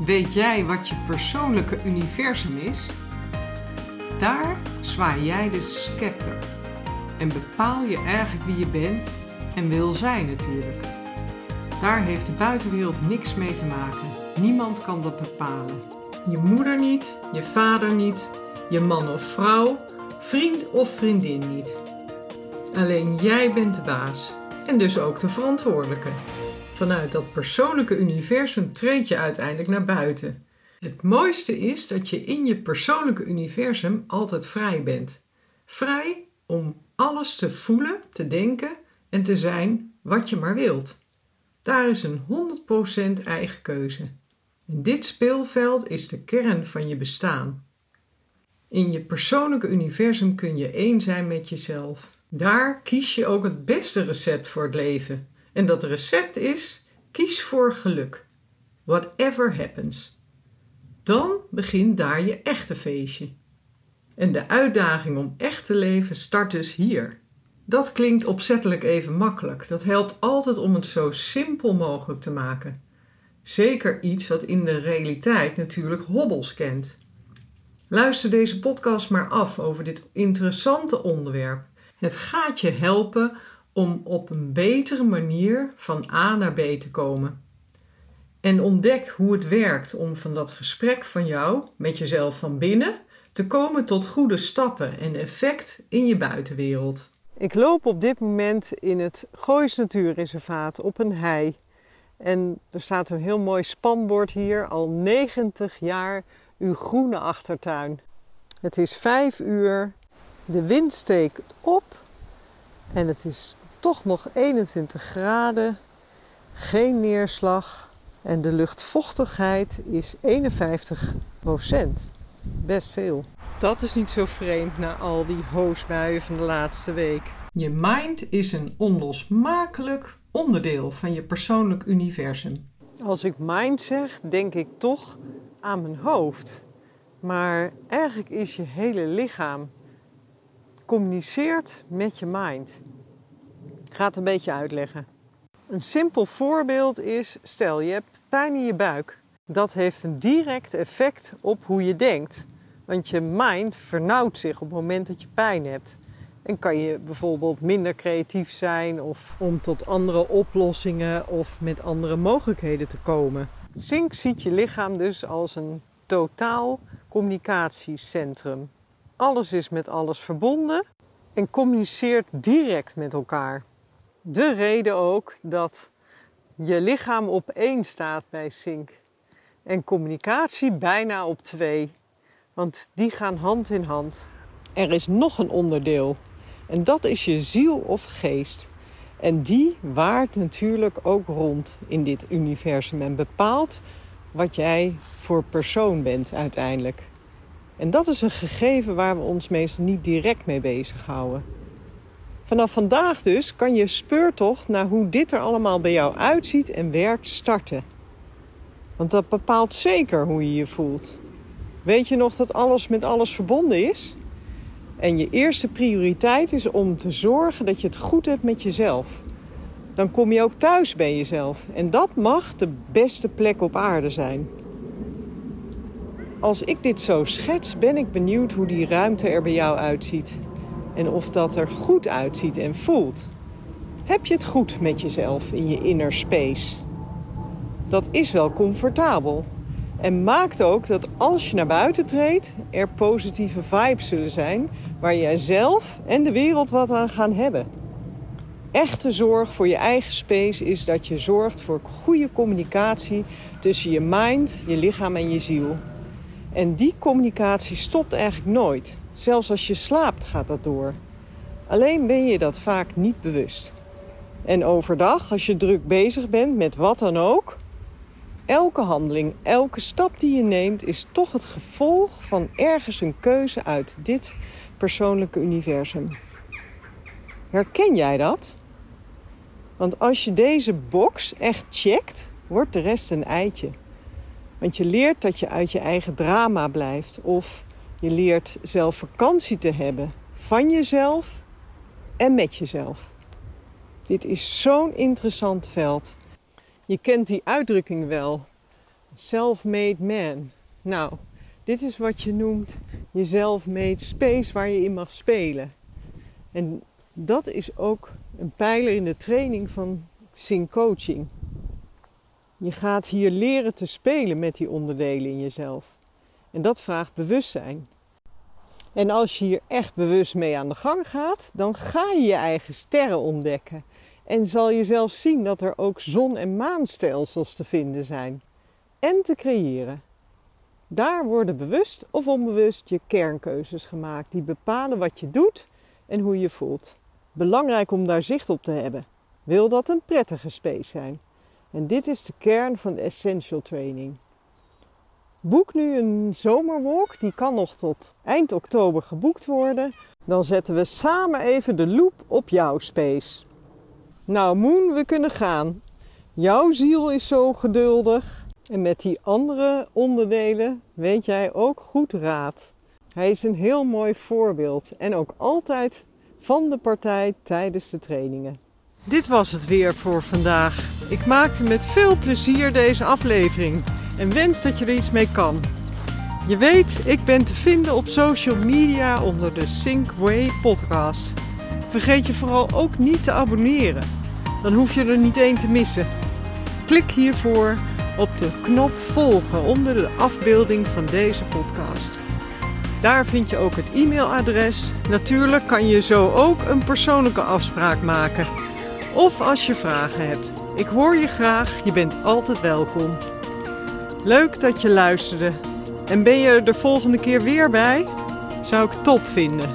Weet jij wat je persoonlijke universum is? Daar zwaai jij de scepter en bepaal je eigenlijk wie je bent en wil zijn natuurlijk. Daar heeft de buitenwereld niks mee te maken. Niemand kan dat bepalen. Je moeder niet, je vader niet, je man of vrouw, vriend of vriendin niet. Alleen jij bent de baas en dus ook de verantwoordelijke. Vanuit dat persoonlijke universum treed je uiteindelijk naar buiten. Het mooiste is dat je in je persoonlijke universum altijd vrij bent. Vrij om alles te voelen, te denken en te zijn wat je maar wilt. Daar is een 100% eigen keuze. En dit speelveld is de kern van je bestaan. In je persoonlijke universum kun je één zijn met jezelf. Daar kies je ook het beste recept voor het leven. En dat recept is: kies voor geluk. Whatever happens. Dan begint daar je echte feestje. En de uitdaging om echt te leven start dus hier. Dat klinkt opzettelijk even makkelijk. Dat helpt altijd om het zo simpel mogelijk te maken. Zeker iets wat in de realiteit natuurlijk hobbels kent. Luister deze podcast maar af over dit interessante onderwerp. Het gaat je helpen om op een betere manier van A naar B te komen. En ontdek hoe het werkt om van dat gesprek van jou met jezelf van binnen te komen tot goede stappen en effect in je buitenwereld. Ik loop op dit moment in het Goois Natuurreservaat op een hei. En er staat een heel mooi spanbord hier, al 90 jaar uw groene achtertuin. Het is 5 uur, de wind steekt op en het is toch nog 21 graden, geen neerslag en de luchtvochtigheid is 51% Best veel. Dat is niet zo vreemd na al die hoosbuien van de laatste week. Je mind is een onlosmakelijk onderdeel van je persoonlijk universum. Als ik mind zeg, denk ik toch aan mijn hoofd. Maar eigenlijk is je hele lichaam communiceert met je mind. Ik ga het een beetje uitleggen. Een simpel voorbeeld is: stel je hebt pijn in je buik. Dat heeft een direct effect op hoe je denkt. Want je mind vernauwt zich op het moment dat je pijn hebt. En kan je bijvoorbeeld minder creatief zijn of om tot andere oplossingen of met andere mogelijkheden te komen. Zink ziet je lichaam dus als een totaal communicatiecentrum. Alles is met alles verbonden en communiceert direct met elkaar. De reden ook dat je lichaam op één staat bij Sync en communicatie bijna op twee, want die gaan hand in hand. Er is nog een onderdeel en dat is je ziel of geest. En die waart natuurlijk ook rond in dit universum en bepaalt wat jij voor persoon bent uiteindelijk. En dat is een gegeven waar we ons meestal niet direct mee bezighouden. Vanaf vandaag dus kan je speurtocht naar hoe dit er allemaal bij jou uitziet en werkt starten. Want dat bepaalt zeker hoe je je voelt. Weet je nog dat alles met alles verbonden is? En je eerste prioriteit is om te zorgen dat je het goed hebt met jezelf. Dan kom je ook thuis bij jezelf. En dat mag de beste plek op aarde zijn. Als ik dit zo schets, ben ik benieuwd hoe die ruimte er bij jou uitziet. En of dat er goed uitziet en voelt. Heb je het goed met jezelf in je inner space? Dat is wel comfortabel. En maakt ook dat als je naar buiten treedt, er positieve vibes zullen zijn waar jij zelf en de wereld wat aan gaan hebben. Echte zorg voor je eigen space is dat je zorgt voor goede communicatie tussen je mind, je lichaam en je ziel. En die communicatie stopt eigenlijk nooit. Zelfs als je slaapt gaat dat door. Alleen ben je dat vaak niet bewust. En overdag, als je druk bezig bent met wat dan ook, elke handeling, elke stap die je neemt, is toch het gevolg van ergens een keuze uit dit persoonlijke universum. Herken jij dat? Want als je deze box echt checkt, wordt de rest een eitje. Want je leert dat je uit je eigen drama blijft. Of je leert zelf vakantie te hebben van jezelf en met jezelf. Dit is zo'n interessant veld. Je kent die uitdrukking wel. Self-made man. Nou, dit is wat je noemt je self-made space waar je in mag spelen. En dat is ook een pijler in de training van Sing Coaching. Je gaat hier leren te spelen met die onderdelen in jezelf. En dat vraagt bewustzijn. En als je hier echt bewust mee aan de gang gaat, dan ga je je eigen sterren ontdekken. En zal je zelfs zien dat er ook zon- en maanstelsels te vinden zijn. En te creëren. Daar worden bewust of onbewust je kernkeuzes gemaakt die bepalen wat je doet en hoe je voelt. Belangrijk om daar zicht op te hebben. Wil dat een prettige space zijn? En dit is de kern van de Essential Training. Boek nu een zomerwalk, die kan nog tot eind oktober geboekt worden. Dan zetten we samen even de loop op jouw space. Nou, Moon, we kunnen gaan. Jouw ziel is zo geduldig. En met die andere onderdelen weet jij ook goed raad. Hij is een heel mooi voorbeeld en ook altijd van de partij tijdens de trainingen. Dit was het weer voor vandaag. Ik maakte met veel plezier deze aflevering en wens dat je er iets mee kan. Je weet, ik ben te vinden op social media onder de Sync podcast. Vergeet je vooral ook niet te abonneren. Dan hoef je er niet één te missen. Klik hiervoor op de knop volgen onder de afbeelding van deze podcast. Daar vind je ook het e-mailadres. Natuurlijk kan je zo ook een persoonlijke afspraak maken. Of als je vragen hebt. Ik hoor je graag, je bent altijd welkom. Leuk dat je luisterde. En ben je er de volgende keer weer bij? Zou ik top vinden.